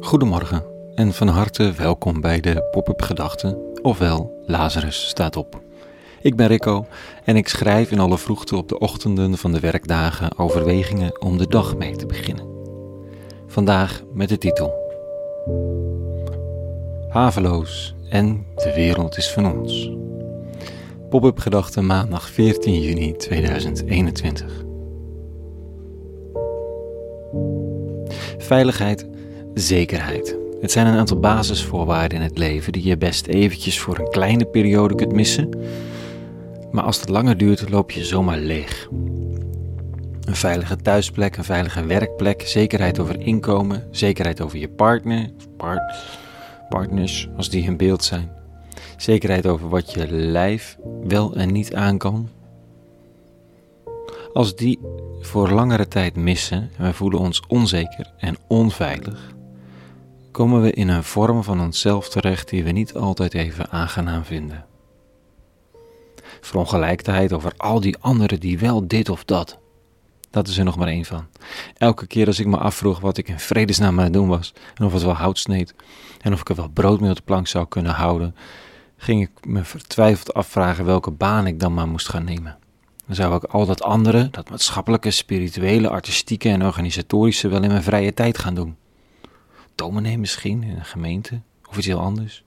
Goedemorgen en van harte welkom bij de Pop-up Gedachten, ofwel Lazarus staat op. Ik ben Rico en ik schrijf in alle vroegte op de ochtenden van de werkdagen overwegingen om de dag mee te beginnen. Vandaag met de titel Haveloos en de wereld is van ons. Pop-up Gedachten maandag 14 juni 2021. Veiligheid, zekerheid. Het zijn een aantal basisvoorwaarden in het leven die je best eventjes voor een kleine periode kunt missen. Maar als het langer duurt, loop je zomaar leeg. Een veilige thuisplek, een veilige werkplek, zekerheid over inkomen, zekerheid over je partner, part, partners als die in beeld zijn. Zekerheid over wat je lijf wel en niet aan kan. Als die voor langere tijd missen en we voelen ons onzeker en onveilig, komen we in een vorm van onszelf terecht die we niet altijd even aangenaam vinden. Verongelijkheid over al die anderen die wel dit of dat. Dat is er nog maar één van. Elke keer als ik me afvroeg wat ik in vredesnaam aan het doen was en of het wel hout sneed en of ik er wel brood mee op de plank zou kunnen houden, ging ik me vertwijfeld afvragen welke baan ik dan maar moest gaan nemen. Dan zou ik al dat andere, dat maatschappelijke, spirituele, artistieke en organisatorische wel in mijn vrije tijd gaan doen. Dominee misschien, in een gemeente, of iets heel anders.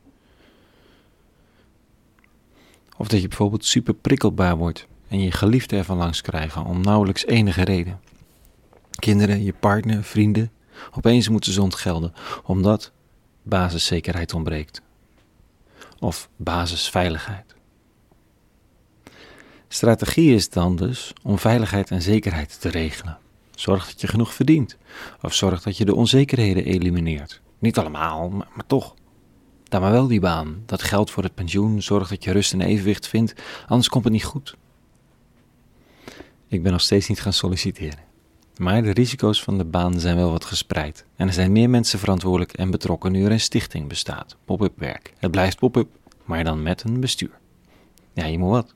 Of dat je bijvoorbeeld super prikkelbaar wordt en je geliefde ervan langs krijgen om nauwelijks enige reden. Kinderen, je partner, vrienden, opeens moeten ze ontgelden omdat basiszekerheid ontbreekt. Of basisveiligheid. Strategie is dan dus om veiligheid en zekerheid te regelen. Zorg dat je genoeg verdient. Of zorg dat je de onzekerheden elimineert. Niet allemaal, maar, toch. Dan maar wel die baan. Dat geldt voor het pensioen. Zorg dat je rust en evenwicht vindt, anders komt het niet goed. Ik ben nog steeds niet gaan solliciteren. Maar de risico's van de baan zijn wel wat gespreid. En er zijn meer mensen verantwoordelijk en betrokken nu er een stichting bestaat. Pop-up werk. Het blijft pop-up, maar dan met een bestuur. Ja, je moet wat.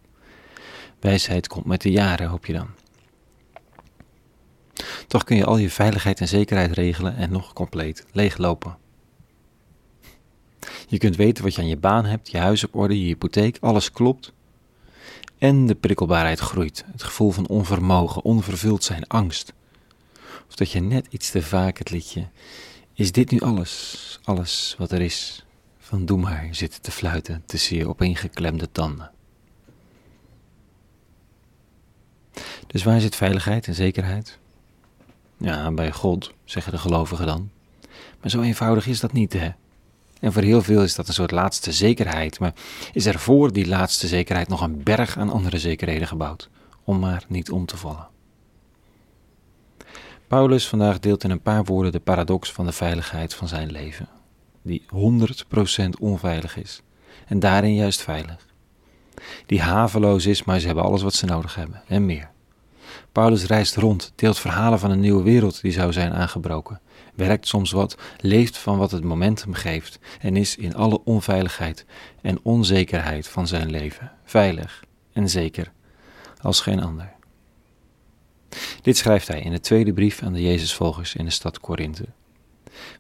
Wijsheid komt met de jaren, hoop je dan. Toch kun je al je veiligheid en zekerheid regelen en nog compleet leeglopen. Je kunt weten wat je aan je baan hebt, je huis op orde, je hypotheek, alles klopt. En de prikkelbaarheid groeit, het gevoel van onvermogen, onvervuld zijn, angst. Of dat je net iets te vaak het liedje Is dit nu alles, alles wat er is? Van doe maar zitten te fluiten tussen je opeengeklemde tanden. Dus waar zit veiligheid en zekerheid? Ja, bij God, zeggen de gelovigen dan. Maar zo eenvoudig is dat niet, hè? En voor heel veel is dat een soort laatste zekerheid, maar is er voor die laatste zekerheid nog een berg aan andere zekerheden gebouwd, om maar niet om te vallen. Paulus vandaag deelt in een paar woorden de paradox van de veiligheid van zijn leven, die 100% onveilig is en daarin juist veilig. Die haveloos is, maar ze hebben alles wat ze nodig hebben en meer. Paulus reist rond, deelt verhalen van een nieuwe wereld die zou zijn aangebroken, werkt soms wat, leeft van wat het momentum geeft en is in alle onveiligheid en onzekerheid van zijn leven veilig en zeker als geen ander. Dit schrijft hij in de tweede brief aan de Jezusvolgers in de stad Korinthe.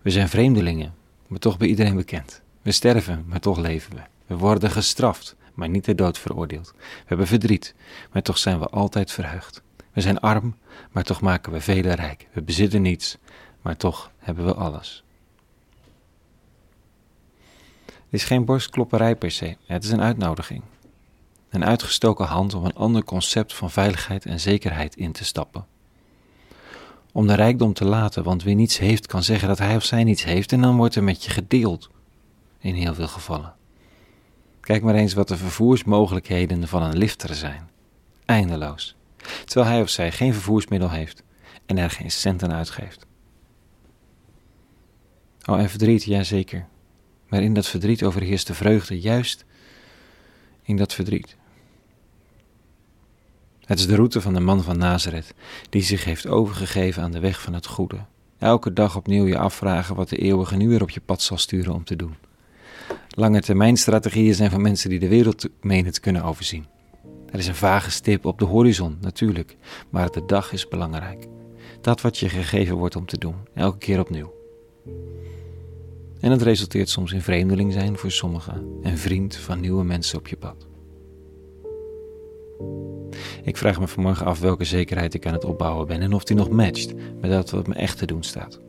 We zijn vreemdelingen, maar toch bij iedereen bekend. We sterven, maar toch leven we. We worden gestraft, maar niet ter dood veroordeeld. We hebben verdriet, maar toch zijn we altijd verheugd. We zijn arm, maar toch maken we velen rijk. We bezitten niets, maar toch hebben we alles. Het is geen borstklopperij per se, het is een uitnodiging. Een uitgestoken hand om een ander concept van veiligheid en zekerheid in te stappen. Om de rijkdom te laten, want wie niets heeft kan zeggen dat hij of zij niets heeft en dan wordt er met je gedeeld. In heel veel gevallen. Kijk maar eens wat de vervoersmogelijkheden van een lifter zijn. Eindeloos terwijl hij of zij geen vervoersmiddel heeft en er geen cent aan uitgeeft. Oh, en verdriet, ja zeker. Maar in dat verdriet overheerst de vreugde, juist in dat verdriet. Het is de route van de man van Nazareth, die zich heeft overgegeven aan de weg van het goede. Elke dag opnieuw je afvragen wat de eeuwige nu weer op je pad zal sturen om te doen. Lange termijn strategieën zijn van mensen die de wereld menen te kunnen overzien. Er is een vage stip op de horizon, natuurlijk, maar de dag is belangrijk. Dat wat je gegeven wordt om te doen, elke keer opnieuw. En het resulteert soms in vreemdeling zijn voor sommigen en vriend van nieuwe mensen op je pad. Ik vraag me vanmorgen af welke zekerheid ik aan het opbouwen ben en of die nog matcht met dat wat me echt te doen staat.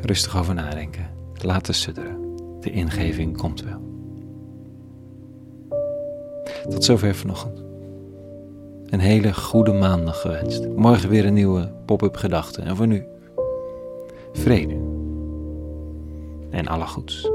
Rustig over nadenken, laten sudderen. De ingeving komt wel. Tot zover vanochtend. Een hele goede maandag gewenst. Morgen weer een nieuwe pop-up gedachte. En voor nu, vrede. En alle goeds.